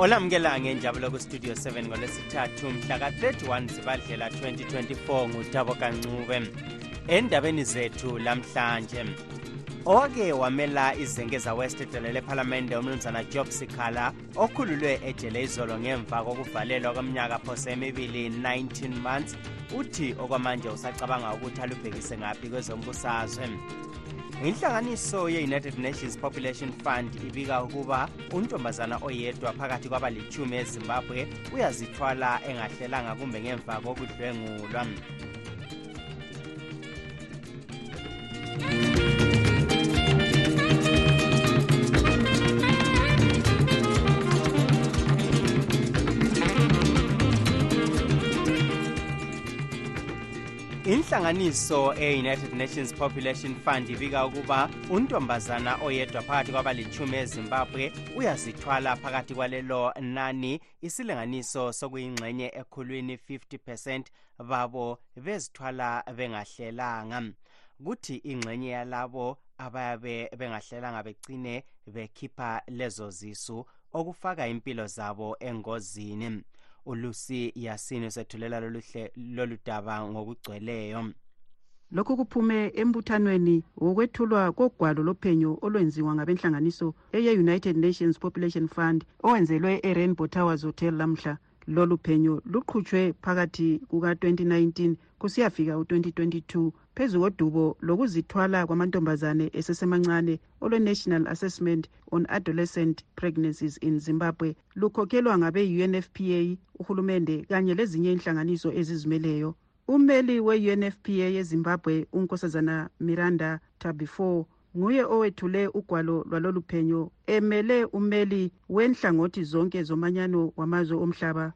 olamukela ngenjabulo kustudio 7 ngolwesithathu mhla ka-31 zibadlela 2024 ngutabo kancube endabeni zethu lamhlanje owake wamela izengeza west edolo lephalamende umnumzana job sikhala okhululwe ejele izolo ngemva kokuvalelwa kweminyaka phose emibili 19 months. Uthi okwamanje usacabanga ukuthi alubhekise ngaphi kwezombusazwe inhlanganiso ye-united nations population fund ibika ukuba untombazana oyedwa phakathi kwabalithumi ezimbabwe uyazithwala engahlelanga kumbe ngemva kokudlwengulwa inhlanganiso e-united nations population fund ibika ukuba untombazana oyedwa phakathi kwabalithumi ezimbabwe uyazithwala phakathi kwalelo nani. Isilinganiso sokuyingxenye ekhulwini 50 percent babo bezithwala bengahlelanga. Kuthi ingxenye yalabo abayabe bengahlelanga begcine bekhipha lezo zisu okufaka impilo zabo engozini. Ulusi yasini usethulela lolu daba ngokugcweleyo. Lokhu kuphume embuthanweni wokwethulwa kogwalo lophenyo olwenziwa ngabenhlanganiso eye-united nations population fund owenzelwe e-rainbow towers hotel lamhla lolu phenyo luqhutshwe phakathi kuka-2019 kusiyafika u-2022 phezu kodubo lokuzithwala kwamantombazane esesemancane olwe-national assessment on adolescent pregnancies in zimbabwe lukhokhelwa ngabe-unfpa uhulumende kanye lezinye inhlanganiso ezizimeleyo. Ummeli we-unfpa yezimbabwe unkosazana miranda tabifor nguye owethule ugwalo lwalolu phenyo emele ummeli wenhlangothi zonke zomanyano wamazwe omhlaba.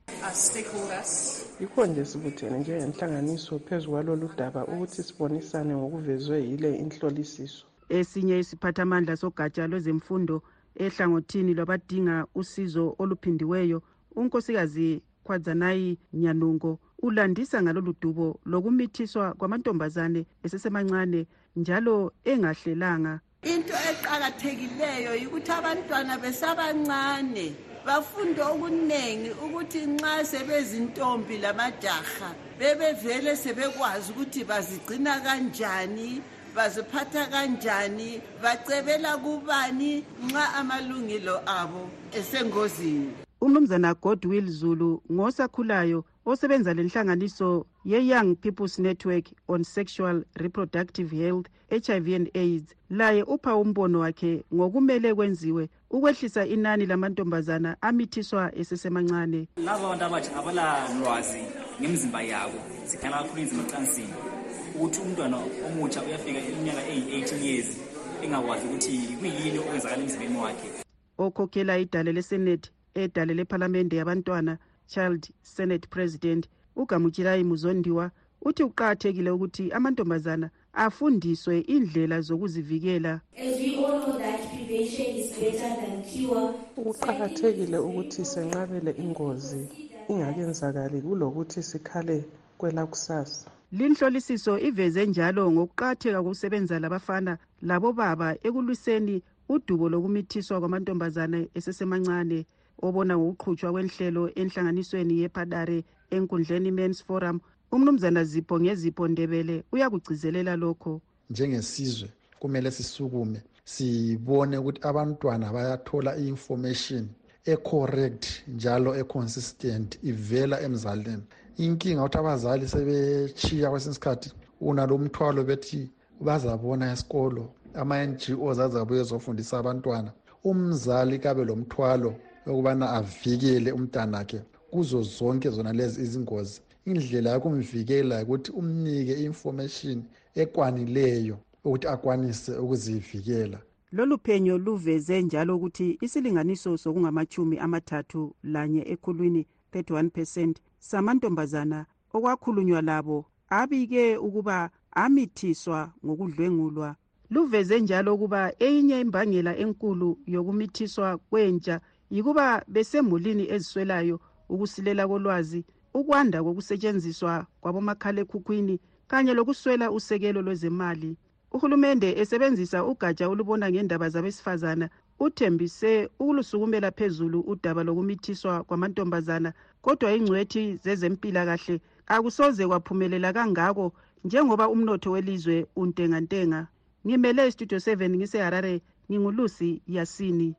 Yikho nje sibuthene njengenhlanganiso phezu kwalolu daba ukuthi sibonisane ngokuvezwe yile inhlolisiso. Esinye isiphathamandla sogatsha lwezemfundo ehlangothini lwabadinga usizo oluphindiweyo unkosikazi khwadzanayi nyanungo ulandisa ngalolu dubo lokumithiswa kwamantombazane esesemancane njalo engahlelanga. Into eqakathekileyo yikuthi abantwana besabancane bafunde okuningi ukuthi nxa sebezintombi lamajaha bebevele sebekwazi ukuthi bazigcina kanjani baziphatha kanjani bacebela kubani nxa amalungelo abo esengozini. Umnumzana godwill zulu ngosakhulayo osebenza lenhlanganiso ye-young people's network on sexual reproductive health hiv and aids. Laye upha umbono wakhe ngokumele kwenziwe ukwehlisa inani lamantombazana amithiswa esesemancane. Laba bantu abatsha abalalwazi ngemizimba yabo sikhangela kakhulu inzima ecansini ukuthi umntwana omutsha uyafika iminyaka eyi-18 years engakwazi ukuthi kuyini okwenzakala emzimbeni wakhe. Okhokhela idale lesenate edale lephalamende yabantwana child senate president ugamutshirayi muzondiwa uthi kuqakathekile ukuthi amantombazana afundiswe indlela zokuzivikela. Kuqakathekile ukuthi senqabele ingozi ingakenzakali kulokuthi sikhale kwelakusasa. Linhlolisiso iveze njalo ngokuqakatheka kokusebenza labafana labobaba ekulwiseni udubo lokumithiswa kwamantombazane esesemancane. Obona ngokuqhutshwa kwenhlelo enhlanganisweni yepadare enkundleni mans forum umnumzana zipho ngezipho ndebele uyakugcizelela lokho. Njengesizwe kumele sisukume sibone ukuthi abantwana bayathola i-information ecorrect njalo econsistent ivela emzalini. Inkinga ukuthi abazali sebechiya kwesinye isikhathi unalo mthwalo bethi bazabona esikolo ama-ngos azabuye ezofundisa abantwana. Umzali kabe lo mthwalo. Yokubana avikele umntanakhe kuzo zonke zona lezi izingozi. Indlela yokumvikela ukuthi umnike i-information ekwanileyo ukuthi akwanise ukuzivikela. Lolu phenyo luveze njalo ukuthi isilinganiso sokungamachumi amathathu lanye ekhulwini 31 percent samantombazana okwakhulunywa labo abike ukuba amithiswa ngokudlwengulwa. Luveze njalo ukuba eyinye imbangela enkulu yokumithiswa kwentsha yikuba besemulini eziswelayo ukusilela kolwazi ukwanda kokusetshenziswa kwabomakhalekhukhwini kanye lokuswela usekelo lwezemali. Uhulumende esebenzisa ugatsha olubona ngendaba zabesifazana uthembise ukulusukumela phezulu udaba lokumithiswa kwamantombazana kodwa ingcwethi zezempilakahle akusoze kwaphumelela kangako njengoba umnotho welizwe untengantenga. Ngimele istudio 7 ngiseharare ngingulusi yasini.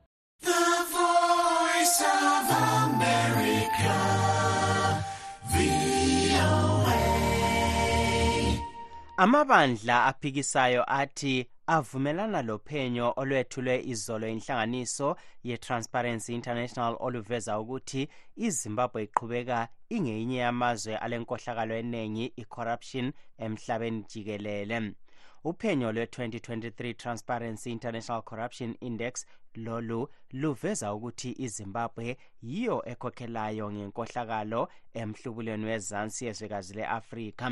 Amabandla aphikisayo athi avumelana lophenyo olwethulwe izolo inhlanganiso ye-transparency international oluveza ukuthi izimbabwe iqhubeka ingeyinye yamazwe alenkohlakalo eningi i-corruption emhlabeni jikelele. Uphenyo lwe-2023 transparency international corruption index lolu luveza ukuthi izimbabwe yiyo ekhokhelayo ngenkohlakalo emhlubulweni wezansi yezwekazi le-afrika.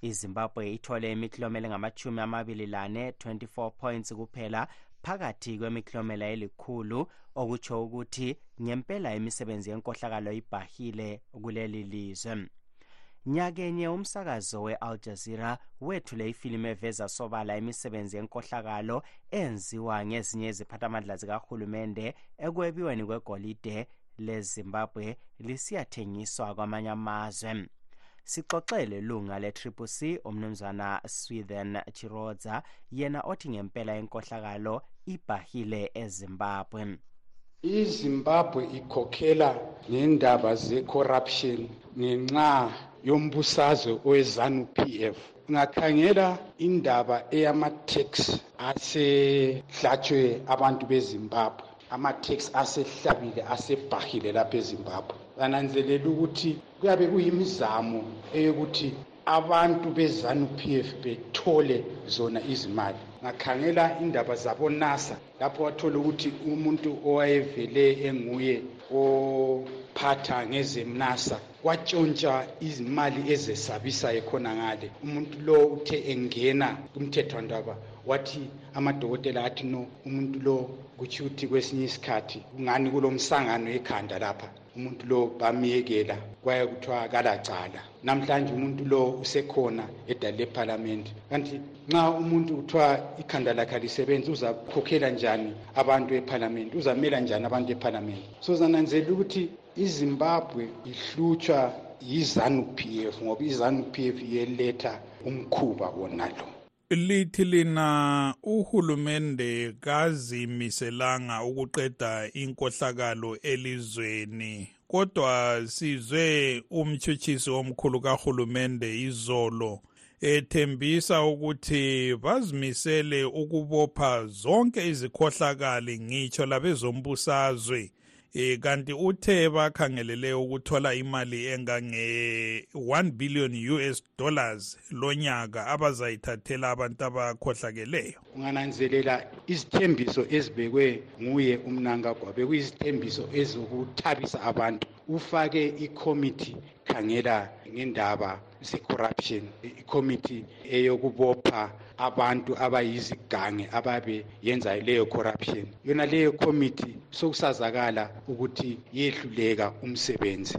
Izimbabwe ithole imiklomelo engamachumi amabili lane 24 points kuphela phakathi kwemiklomela elikhulu okutsho ukuthi ngempela imisebenzi yenkohlakalo ibhahile kuleli lizwe. Nyakenye umsakazo we-al jazeera wethule ifilimu eveza sobala imisebenzi yenkohlakalo enziwa ngezinye iziphathamandla zikahulumende ekwebiweni kwegolide lezimbabwe lisiyathengiswa kwamanye amazwe. Sixoxele lunga le-triple c umnumzana swithen chirodza yena othi ngempela inkohlakalo ibhahile ezimbabwe. Izimbabwe ikhokhela ngendaba ze-corruption ngenxa yombusazwe owezanu p f. Ungakhangela indaba eyama-tax asehlatshwe abantu bezimbabwe ama-tax asehlabile asebhahile lapha ezimbabwe. Bananzelela ukuthi kuyabe kuyimizamo eyokuthi abantu bezanu p f bethole zona izimali. Ngakhangela indaba zabonasa lapho wathola ukuthi umuntu owayevele enguye ophatha ngezemnasa watshontsha izimali ezesabisayo khona ngale umuntu lo uthe engena kumthethwandaba wathi amadokotela athi no umuntu lo kutsho ukuthi kwesinye isikhathi kungani kulo msangano ekhanda lapha? Umuntu lo bamyekela kwaye kuthiwa kalacala. Namhlanje umuntu lo usekhona edali lephalamende kanti nxa umuntu kuthiwa ikhanda lakhe alisebenzi uzakhokhela njani abantu ephalamende? Uzamela njani abantu ephalamende? So zananzelela ukuthi izimbabwe ihlutshwa yizanu p f ngoba izanu p f yeletha umkhuba wonalo. Lithi lina uhulumende kazimiselanga ukuqeda inkohlakalo elizweni kodwa sizwe umtshutshisi omkhulu kahulumende izolo ethembisa ukuthi bazimisele ukubopha zonke izikhohlakali ngitsho labezombusazwe. Eh kanti uthe bakhangelele ukuthola imali engange 1 billion US dollars lonyaka abazayithathela abantu abakhohlakeleyo ungananzelela izithembiso ezibekwe nguye umnankagwa bekuyizithembiso ezokuthabisa abantu. Ufake ikomiti khangela ngendaba ze-corruption ikomiti eyokubopha abantu abayizigange ababe yenza leyo corruption. Yona leyo komiti sokusazakala ukuthi yehluleka umsebenzi.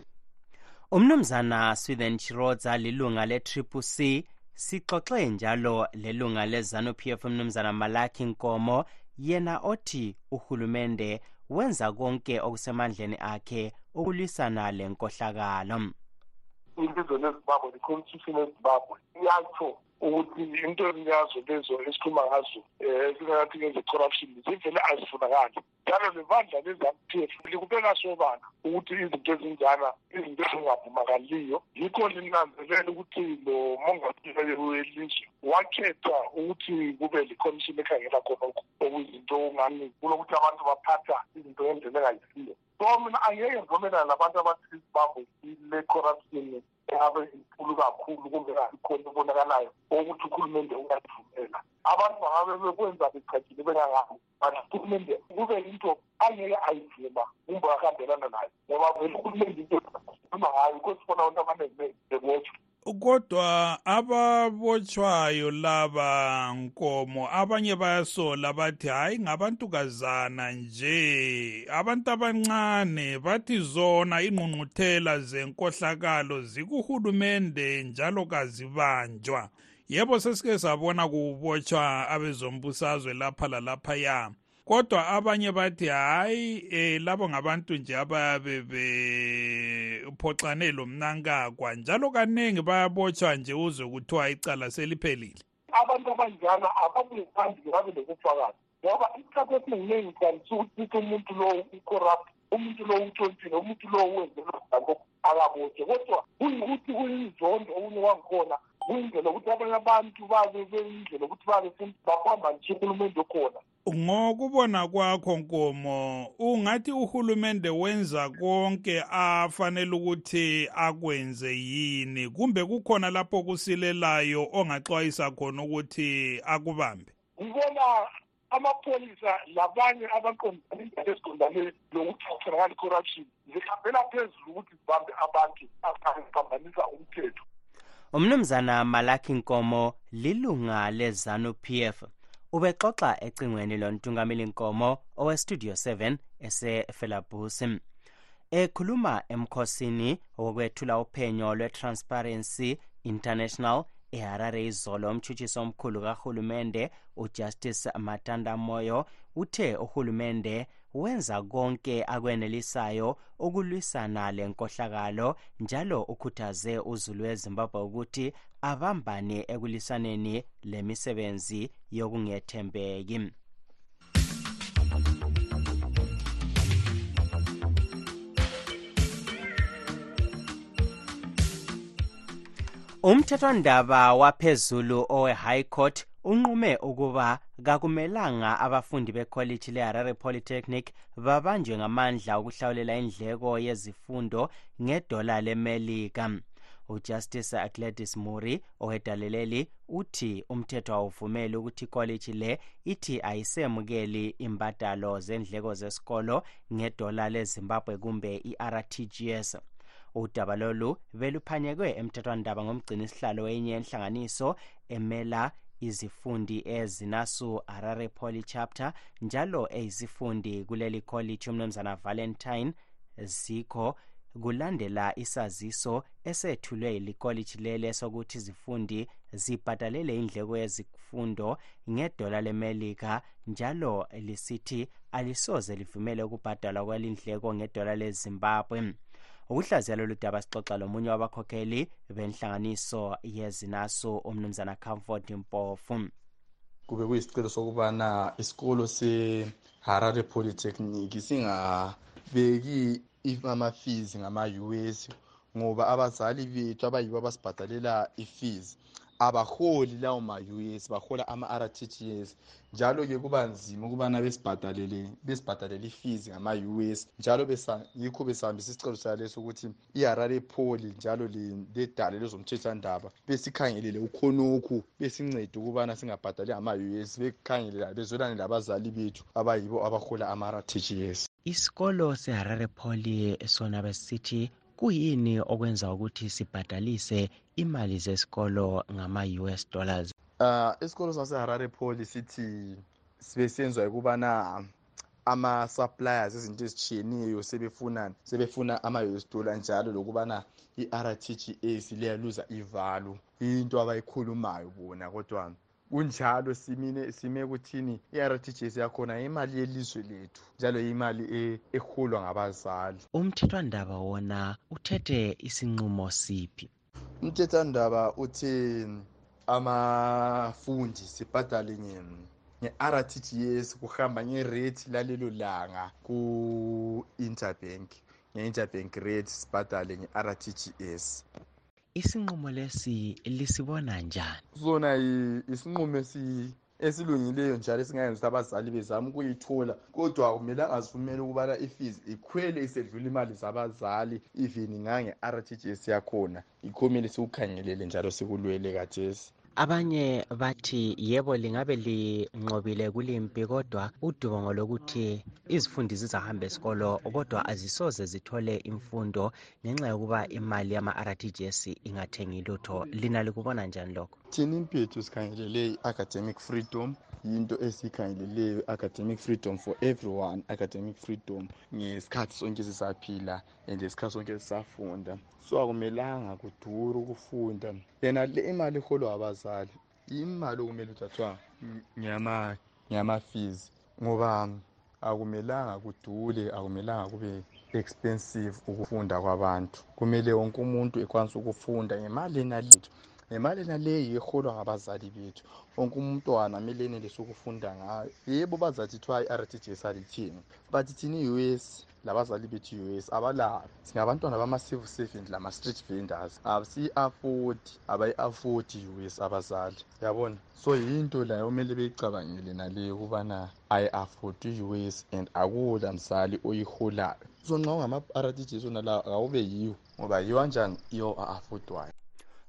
Umnumzana swithen chirodza lilunga le-triple c sixoxe njalo lelunga lezanu-p f umnumzana malaki nkomo yena othi uhulumende wenza konke okusemandleni akhe ukulwisana le nkohlakalo ilizwe lezimbabwe le-constitution yezimbabwe iyatsho ukuthi into yazo lezo esikhuluma ngazo um singathi ngeze-corruption zivele azifunakali. Njalo lebandla le-zanup f likubeka sobala ukuthi izinto ezinjana izinto ezingavumakaliyo yikho linanzelela ukuthi lo mongameli welizwe wakhetha ukuthi kube likhomishini ekhangela khonokho okuyizinto ongani kulokuthi abantu baphatha izinto ngendlela engayisiyo so mina angeke ngivumelana nabantu abathi izimbabwe ile-corruption engabe inkulu kakhulu kumbe kakhona ebonakalayo okuthi uhulumende uyayivumela abantu bangabe bekwenza bechajile bengangani but uhulumende kube into angeke ayivuma kumbe ahambelana nayo ngoba vele uhulumende into ngayo sibona abantu abaningi bebotshwa kodwa ababotshwayo laba nkomo abanye bayasola bathi hayi ngabantukazana nje. Abantu abancane bathi zona ingqungquthela zenkohlakalo zikuhulumende njalo kazibanjwa. Yebo sesike sabona kubotshwa abezombusazwe lapha lalaphaya kodwa abanye bathi hayi eh labo ngabantu nje abayabe bephoxane lomnankakwa njalo kaningi bayabotshwa nje uzwe kuthiwa icala seliphelile. Abantu abanjalo ababuyethandi babe lobufakazi ngoba isikhathi esiningi kanti ukuthi umuntu lowo ucorrupt umuntu lowo utshontshile umuntu lowo wenze lokho akabotshwe. Kodwa kuyikuthi kuyinzondo okunye kwangikhona kuyindlela ukuthi abanye abantu babe beyindlela ukuthi babe bahamba nje uhulumende okhona. Ngokubona kwakho nkomo ungathi uhulumende wenza konke afanele ukuthi akwenze yini? Kumbe kukhona lapho kusilelayo ongaxwayisa khona ukuthi akubambe? Ngibona amapholisa labanye abaqondane indaba eziqondane lokuthi kutholakala i-corruption zihambela phezulu ukuthi zibambe abantu abaphambanisa umthetho. Umnumzana malaki nkomo lilunga lezanu pf ubexoxa ecingweni lontungameli nkomo owestudio 7 esefelabusi ekhuluma emkhosini wokwethula uphenyo lwe-transparency international eharare izolo. Umtshutshisi omkhulu kahulumende ujustice matanda moyo uthe uhulumende wenza konke akwenelisayo ukulwisana le nkohlakalo njalo ukhuthaze uzulu wezimbabwe ukuthi abambane ekulisaneni lemisebenzi yokungethembeki. Umthethwandaba waphezulu owe-high court unqume ukuba kakumelanga abafundi bekholiji le-harare polytechnic babanjwe ngamandla ukuhlawulela indleko yezifundo ngedola lemelika. Ujustice gladys muri owedaleleli uthi umthetho awuvumeli ukuthi ikholeji le ithi ayisemukeli imbadalo zendleko zesikolo ngedola lezimbabwe kumbe i-rtgs udaba lolu beluphanyekwe emthethwandaba ngomgcinisihlalo wenye yenhlanganiso emela izifundi ezinasu harare poly chapter njalo eyisifundi kuleli college umnumzana valentine zikho kulandela isaziso esethulwe yilikoliji lele sokuthi izifundi zibhadalele indleko yezifundo ngedola lemelika njalo lisithi alisoze livumele ukubhadalwa kwalindleko ngedola lezimbabwe. Ukuhlaziya lolu daba sixoxa lomunye wabakhokheli benhlanganiso yezinaso umnumzana comfort mpofu. Kube kuyisicelo sokubana isikolo se-harare polytechnic singabeki ama-fees ngama-us ngoba abazali bethu abayibo abasibhadalela i-fees. Abaholi lawo ma-us bahola ama-rtgs njalo-ke kuba nzima ukubana besibhadalele besibhadalele i-fees ngama-us njalo yikho besihambisa isicelo saleso ukuthi iharare poli njalo ledale lezomthethwandaba besikhangelele ukhonokhu besincede ukubana singabhadali ngama-us bekhangelele bezwelane labazali bethu abayibo abahola ama-rtgs isikolo seharare poly sona besisithi kuyini okwenza ukuthi sibhadalise imali zesikolo ngama-us dollars? Uh isikolo saseharare poly sithi sibesenziwa ukubana ama-suppliers izinto ezitshiyeneyo sebefuna sebefuna ama-us dollar njalo lokubana i-rtgs liyaluza ivalu into abayikhulumayo bona kodwa kunjalo simine sime kuthini? I-rtgs yakhona imali yelizwe lethu njalo imali eholwa ngabazali. Umthethwandaba wona uthethe isinqumo siphi? Umthethwandaba uthi amafundi sibhadale nge-rtgs kuhamba ngerate lalelo langa ku-interbank nge-interbank rate sibhadale nge-rtgs isinqumo lesi lisibona njani? Sona isinqumo esilungileyo njalo esingayenza ukuthi abazali bezama ukuyithola. Kodwa akumelanga sivumele ukubana ifees ikhwele isedlula imali zabazali even ngange-rtgs yakhona. Yikho kumele sikukhangelele njalo sikulwele kathesi abanye bathi yebo lingabe linqobile kulimpi kodwa udubo ngolokuthi izifundi zizahamba esikolo kodwa azisoze zithole imfundo ngenxa yokuba imali yama-rtgs ingathengi lutho. Lina likubona njani lokho? Thina impethu sikhangelele i-academic freedom. Yinto esiyikhangeleleyo academic freedom for everyone academic freedom ngesikhathi sonke sisaphila and isikhathi sonke sisafunda. So akumelanga kudura ukufunda. Yena le imali eholwa abazali imali okumele uthathwa ngiyama-fees ngoba akumelanga kudule akumelanga kube expensive ukufunda kwabantu. Kumele wonke umuntu ekwanisa ukufunda ngemali enalethu ngemali enaleyi eholwa ngabazali bethu. Wonke umntwana kumele enelise ukufunda ngayo. Yebo bazathi thiwa i-r t g s alithini but thina i-us labazali bethu i-us abalabo singabantwana bama-civil servant lama-street vendors asiyi-afodi abayi-afodi i-us abazali. Yabona so yinto layo kumele beyicabangele naleyo ukubana ayi-afodi i-us and akula mzali oyiholayo. So nxa ungama-r t g s onalawo akawube yiwo ngoba yiwo anjani? Yiwo a-afodwayo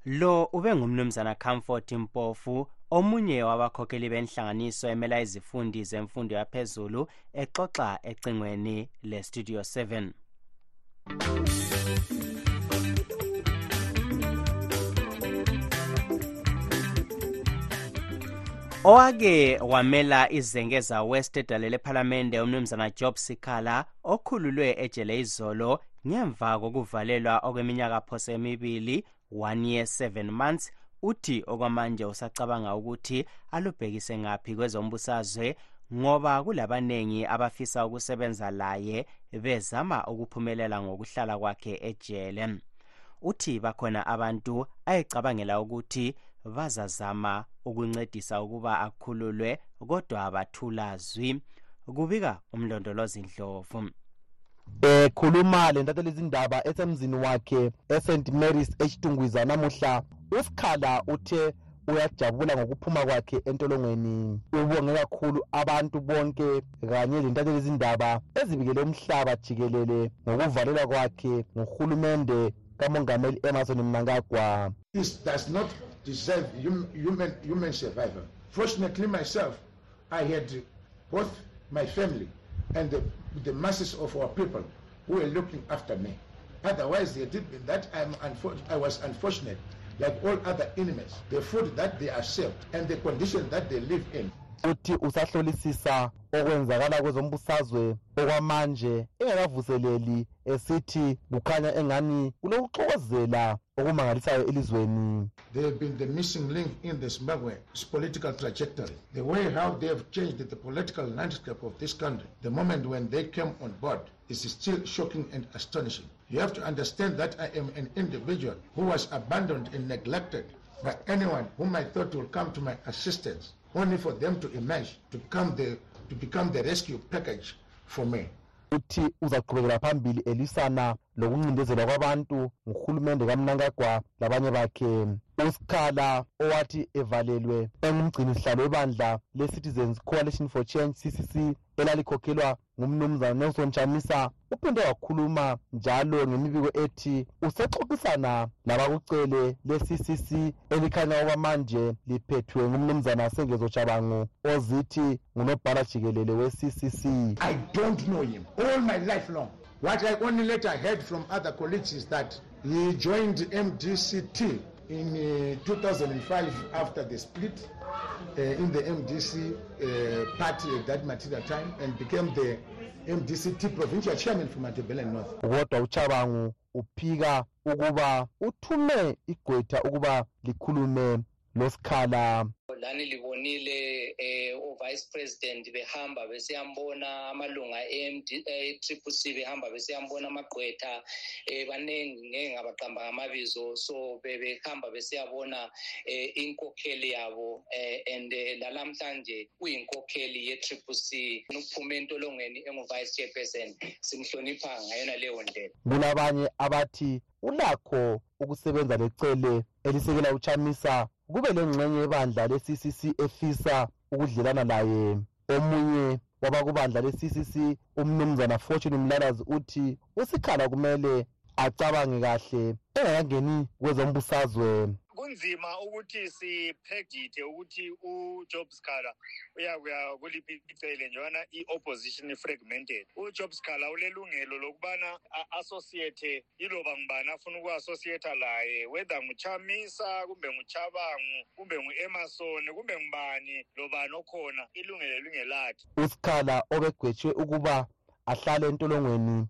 lo ube ngumnumzana comfort mpofu omunye wabakhokheli benhlanganiso emela izifundi zemfundo yaphezulu exoxa ecingweni lestudio 7 owake wamela izengeza west edale lephalamende umnumzana job sikhala okhululwe ejele izolo ngemva kokuvalelwa okweminyaka phose emibili one year seven months. Uthi okwamanje usacabanga ukuthi alubhekise ngaphi kwezombusazwe ngoba kulabaningi abafisa ukusebenza laye bezama ukuphumelela ngokuhlala kwakhe ejele. Uthi bakhona abantu ayecabangela ukuthi bazazama ukuncedisa ukuba akhululwe kodwa abathula zwi kubika umlondolozi ndlovu. Ekhuluma lentatheli izindaba esemzini wakhe eSt Mary's eChitungwiza namuhla. Usikhala uthe uyajabula ngokuphuma kwakhe entolongweni. Ubonge kakhulu abantu bonke kanye lentatheli izindaba ezibikele umhlaba jikelele ngokuvalelwa kwakhe nguhulumende kamongameli Emerson Mnangagwa. This does not deserve hum- human, human survival. Fortunately, myself, I had both my family and the, the masses of our people who were looking after me. Otherwise, they did that. I'm I was unfortunate, like all other enemies. The food that they accept and the condition that they live in. uthi usahlolisisa okwenzakala kwezombusazwe okwamanje engakavuseleli esithi kukhanya engani kulokuxokozela okumangalisayo elizweni They have been the missing link in the Zimbabwe's political trajectory. The way how they have changed the political landscape of this country, the moment when they came on board, is still shocking and astonishing. You have to understand that I am an individual who was abandoned and neglected by anyone whom I thought would come to my assistance, only for them to emerge, to become the, to become the rescue package for me. uthi uzaqhubekela phambili elisana lokuncindezelwa kwabantu nguhulumende kamnankagwa labanye bakhe usikhala owathi evalelwe engumgcini sihlalo webandla le-citizens coalition for change ccc elalikhokhelwa ngumnumzana nelson chamisa uphinde wakhuluma njalo ngemibiko ethi usexoxisana labakucele le-ccc elikhanya ukuba manje liphethwe ngumnumzana sengezo jabangu ozithi ngunobhala jikelele we-ccc I don't know him all my life long. What I only later heard from other colleagues is that he joined MDCT in uh, 2005 after the split uh, in the MDC uh, party at that material time and became the MDCT provincial chairman for Matabele North. kodwa uchabangu uphika ukuba uthume igqwetha ukuba likhulume losikhala lani libonile eh uvice president behamba besiyambona amalunga e-triple c behamba besiyambona amagqwetha eh baningi ngeke ngabaqamba ngamabizo. So bebehamba besiyabona eh inkokheli yabo eh and eh, lalamhlanje uyinkokheli ye-triple c. Uphume entolongweni engu-vice chairperson simhlonipha ngayona leyo ndlela. Kulabanye abathi ulakho ukusebenza lecele elisekela uchamisa kube lengxenye yebandla le-ccc efisa ukudlelana laye omunye wabakubandla le-ccc umnumzana fortune mlalazi uthi usikhala kumele acabange kahle engakangeni kwezombusazwe. Kunzima ukuthi sipredict ukuthi ujob scala uyakuya kuliphi icele njengobana i-opposition fragmented. ujob scala ulelungelo lokubana a-associate iloba ngubani afuna uku-associata laye whether nguchamisa kumbe nguchabangu kumbe ngu-emerson kumbe ngubani lobani okhona ilungelo lingelakhe usikhala obegwetshiwe ukuba ahlale entolongweni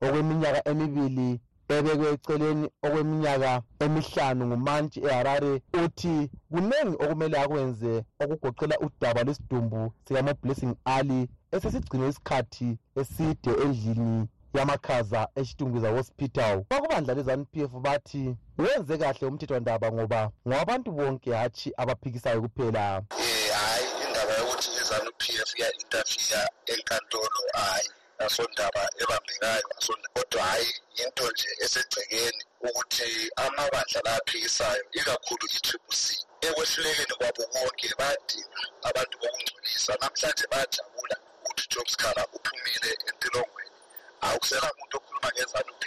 okweminyaka emibili ebekwe eceleni okweminyaka emihlanu ngumantshi eharare uthi kuningi okumele akwenze okugoqela udaba lwesidumbu sikamoblessing ali esesigcinwe isikhathi eside endlini yamakhaza eshitungwiza hospital kwakubandla le-zanup f bathi wenze kahle umthethwandaba ngoba ngowabantu bonke hatshi abaphikisayo kuphela. Hayi indaba yokuthi i-zanup f iya-interfiya enkantolo hayi. Asondaba ebambekayo kodwa hhayi into nje esegcekeni ukuthi amabandla la aphikisayo ikakhulu i-triple c. Ekwehlulekeni kwabo konke bayadinga abantu bokungcolisa. Namhlanje bayajabula ukuthi ujob scala uphumile entilongweni. Awukusela muntu okhuluma ngezanup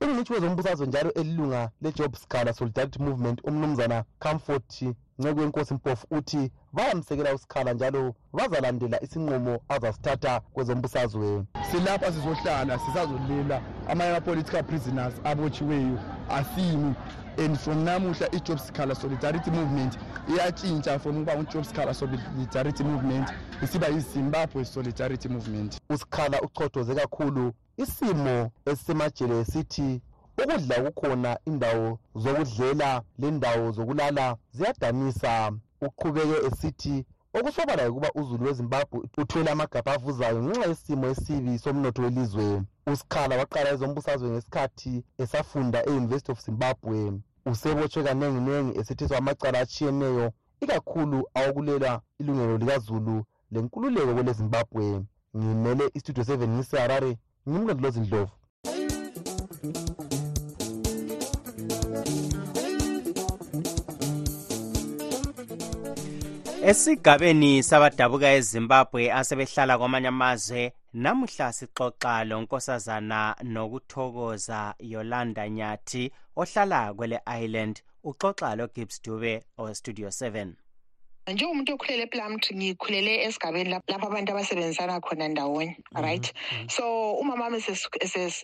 f ingcitshi wezombusazwe njalo elilunga le-job scala solidarity movement umnumzana comfort nceke wenkosi mpofu uthi bayamsekela usikhala njalo bazalandela isinqumo azasithatha kwezombusazwe. Silapha sizohlala sisazolila amanye ama-political prisoners abotshiweyo asimi. And from namuhla i-job scala solidarity movement iyatshintsha from ukuba ngu-job scala solidarity movement isiba yizimbabwe solidarity movement. Usikhala uchothoze kakhulu isimo esisemajele sithi ukudla kukhona indawo zokudlela lendawo zokulala ziyadanisa uqhubeke esithi okusobala ukuba uzulu wezimbabwe uthwele amagabha avuzayo ngenxa yesimo esibi somnotho welizwe. Usikhala waqala ezombusazwe ngesikhathi esafunda e-university of zimbabwe. Usebotshwe kanenginengi esethiswa amacala atshiyeneyo ikakhulu awokulela ilungelo likazulu lenkululeko kwelezimbabwe. Ngimele istudio 7 ngiseharare ngimlondolozi esigabeni sabadabuka ezimbabwe asebehlala kwamanye amazwe namuhla sixoxa lonkosazana nokuthokoza yolanda nyathi ohlala kwele island uxoxa logibbs dube owestudio 7 njengomuntu okhulele eplumtree ngikhulele esigabeni lapho abantu abasebenzisana khona ndawonye mm-hmm. right? Mm-hmm. So umama wami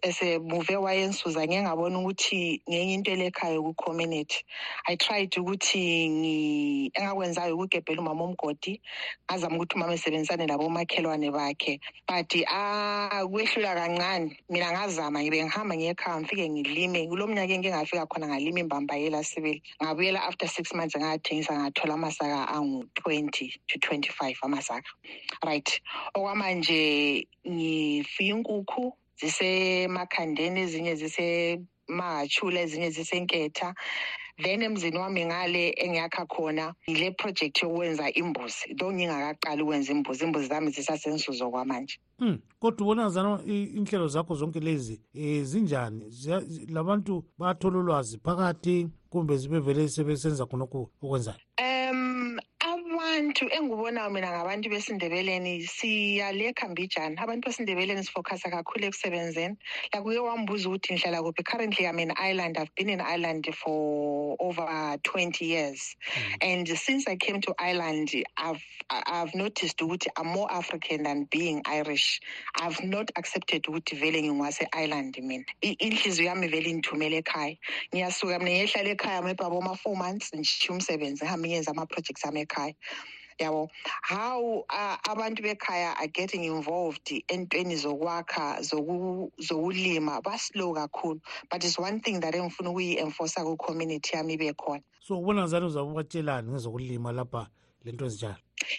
esemuve wayensuza ngeke ngabona ukuthi ngenye into elekhayo ku-community. I tried ukuthi engakwenzayo ukugebhela umama omgodi ngazama ukuthi umama esebenzisane labomakhelwane bakhe. But ah, kwehlula kancane mina ngazama ngibe ngihamba ngiyekhaya ngifike ngilime. Kulo mnyaka engike ngafika khona ngalima imbambayela sibili. Ngabuyela after six months ngathola amasaka angu ngu-twenty to twenty-five amasaka right. Okwamanje ngifuye inkukhu zisemakhandeni ezinye zisemahachula ezinye zisenketha. Then emzini wami ngale engiyakha khona yile project yokwenza imbuzi. Though ngingakaqali ukwenza imbuzi imbuzi zami zisasensuzo kwamanje. Hmm, kodwa ubona zana inhlelo zakho zonke lezi eh zinjani? Labantu bathola ulwazi phakathi kumbe zibe vele sebesenza khonokho okwenzayo um abantu engibonayo mina ngabantu besindebeleni siyalekha mbijana. Abantu besindebeleni sifocusa kakhulu ekusebenzeni. Like uye wambuza ukuthi ngihlala kuphi? Currently i'm in ireland. I've been in ireland for over 20 years. And since i came to ireland i've i've noticed ukuthi i'm more african than being irish. I've not accepted ukuthi vele ngingwase-ireland mina. Inhliziyo yami vele ingithumele ekhaya. Ngiyasuka mina ngiyehlala ekhaya maybe aboma-four months ngishiya umsebenzi ngihambe ngiyenza ama-projects ami ekhaya yabo how uh, abantu bekhaya are getting involved entweni zokwakha zoku- zokulima baslow kakhulu. But it's one thing that engifuna ukuyi-enforca ku-community yami ibe khona. So ubona zani uzabe ubatshelani ngezokulima lapha lento ezinjalo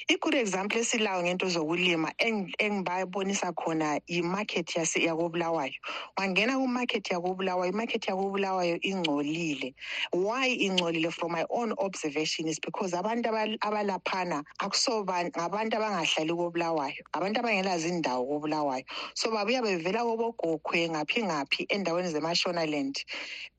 i-good example esilayo ngento zokulima eng- engibabonisa khona yi-market yakobulawayo. Wangena ku-market yakobulawayo i-market yakobulawayo ingcolile. Why ingcolile? From my own observation is because abantu abal- abalaphana akusoba ngabantu abangahlali kobulawayo abantu abangelazi indawo kobulawayo. So babuya bevela kobogokhwe ngaphi ngaphi endaweni zemashonaland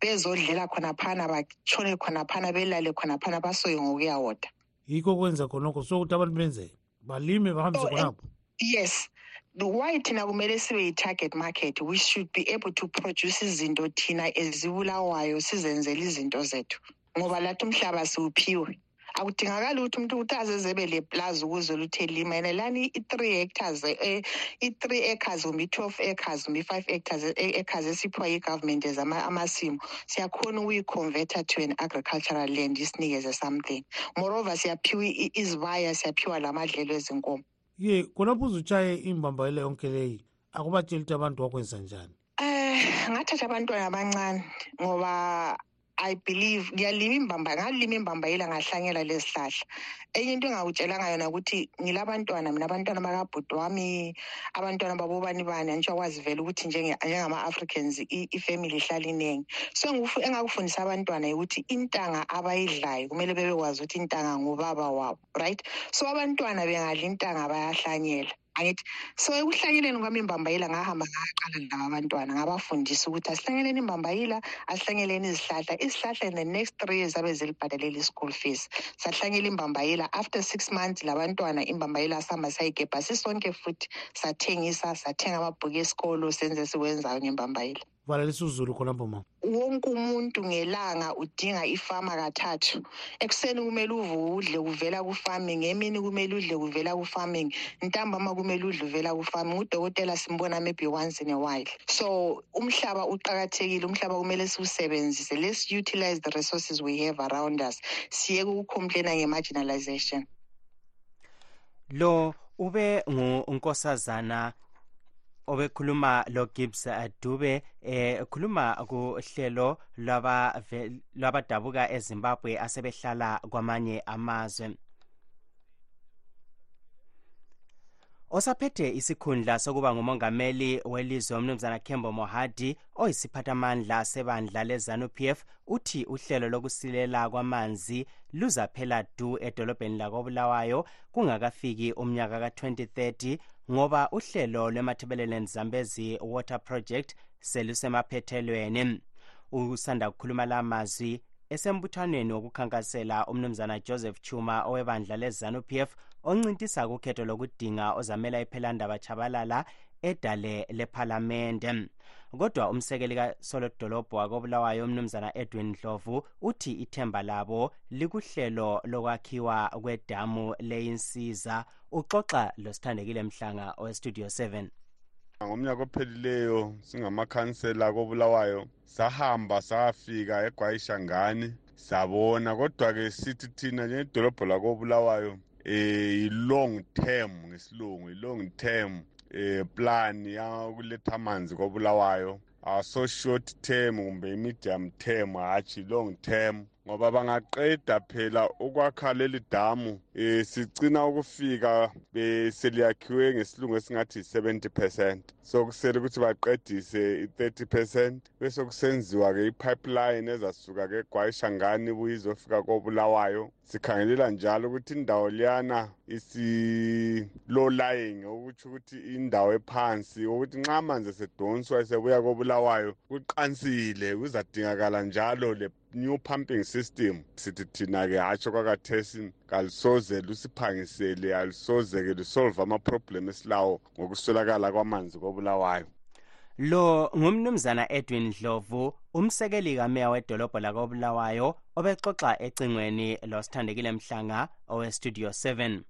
bezodlela khonaphana batshone khonaphana belale khonaphana basuke ngokuyawoda yikho kwenza khonokho so ukuthi abantu benzeke balime bahambise khonapho yes The why thina kumele sibe yi-target market we should be able to produce izinto thina ezibulawayo sizenzele izinto zethu. Ngoba lathi umhlaba siwuphiwe akudingakali ukuthi umuntu ukuthi azezebe le plaza ukuze luthe lima. Yena lani i-three hectares eh, i-three acres kumbe i-twelve acres kumbe i-five acres eh, acres esiphiwa yi-government as ama- amasimu siyakhona ukuyi-converter to an agricultural land isinikeze something. Moreover siyaphiwa izibaya siyaphiwa lamadlelo ezinkomo. Ye khonapho uzutshaye imbambayelo yonke leyi? Akubatsheli ukuthi abantu wakwenza njani? Eh ngathatha abantwana abancane ngoba I believe ngiyalima imbamba ngalima imbambayela ngahlanyela lezihlahla enye into engakutshelanga yona ukuthi ngilabantwana mina abantwana bakabhuti wami abantwana babobani bani anitsho akwazi vele ukuthi njengama-africans i- ifamily ihlala iningi so engakufundisa abantwana ukuthi intanga abayidlayo kumele bebekwazi ukuthi intanga ngubaba wabo right? So abantwana bengadla intanga bayahlanyela angithi so ekuhlanyeleni kwami imbambayila ngahamba ngaqala laba abantwana ngabafundisa ukuthi asihlanyeleni imbambayila asihlanyeleni izihlahla. Izihlahla in the next three years abe zilibhadalela i-school fees. Sahlanyela imbambayila. After six months labantwana imbambayila sihamba sayigebha sisonke futhi sathengisa sathenga amabhuku esikolo senze sikwenzayo ngembambayila valalisa uzulu khonapho ma wonke umuntu ngelanga udinga ifama kathathu. Ekuseni kumele uvuke udle kuvela ku-farming. Emini kumele udle kuvela ku-farming. Ntambama kumele udle uvela ku-farming. Udokotela simbona maybe once in a while. So umhlaba uqakathekile. Umhlaba kumele siwusebenzise. Let's utilize the resources we have around us. Siyeke ukucomplaina nge-marginalization. Lo ube ngunkosazana obekhuluma lo Gibbs Dube eh khuluma kuhlelo lwaba lwabadabuka eZimbabwe asebehlala kwamanye amazwe. Osaphethe isikhundla sokuba ngumongameli welizwe umnumzana Kembo Mohadi oyisiphathamandla sebandla leZANU-PF uthi uhlelo lokusilela kwamanzi luzaphela du edolobheni lakobulawayo kungakafiki umnyaka ka-2030 ngoba uhlelo lwemathebeleland zambezi water project selusemaphethelweni usanda kukhuluma la mazwi esembuthanweni wokukhankasela umnumzana joseph chuma owebandla leZANU-PF oncintisa kukhetho lokudinga ozamela iphelandaba chabalala edale lephalamende. Kodwa umsekeli kasolodolobho wakobulawayo umnumzana edwin ndlovu uthi ithemba labo likuhlelo lokwakhiwa kwedamu leyinsiza. Uxoxa losithandekile mhlanga owestudio 7 ngomnyaka ophelileyo singamakhansela kobulawayo sahamba sayafika egwayishangani sabona. Kodwa-ke sithi thina njengedolobho lakobulawayo eh i-long term ngesilungu i-long term. Eh plan yakuletha amanzi kobulawayo aso short term kumbe i-medium term hatshi long term ngoba bangaqeda phela ukwakha leli damu eh sigcina ukufika beseliyakhiwe ngesilungu esingathi i-70 percent. So kusele ukuthi baqedise i-30 percent bese kusenziwa-ke i-pipeline ezasuka-ke egwayishangani ibuye izofika kobulawayo. Sikhangelela njalo ukuthi indawo liyana isi-low lying okutsho ukuthi indawo ephansi ukuthi nxa amanzi esedonswa esebuya kobulawayo kuqansile kuzadingakala njalo le new pumping system sithi thina-ke hatsho kwakathesi kalisoze lusiphangisele alisoze-ke lisolve amaproblem esilawo ngokuswelakala kwamanzi kobulawayo. Lo ngumnumzana edwin dlovu umsekeli kameya wedolobho lakobulawayo obexoxa ecingweni losithandekile mhlanga owestudio 7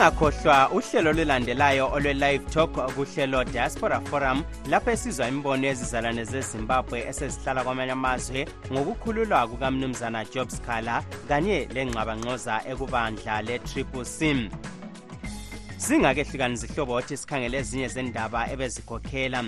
lingakhohlwa uhlelo olulandelayo olwe-live talk kuhlelo diaspora forum lapho esizwa imbono yezizalwane zezimbabwe esezihlala kwamanye amazwe ngokukhululwa kukamnumzana job scala kanye lengxabangxoza ekubandla le-triple sim singakehlukani zihlobo othi sikhangele ezinye zendaba ebezikhokhela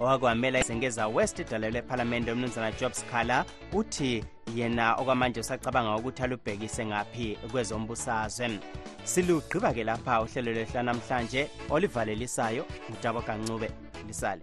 owakwamela izengeza west idala lephalamende umnumzana job scala uthi yena okwamanje usacabanga ukuthi alubhekise ngaphi kwezombusazwe silugqiba-ke lapha uhlelo lwehla namhlanje olivalelisayo ngutabo kancube lisale.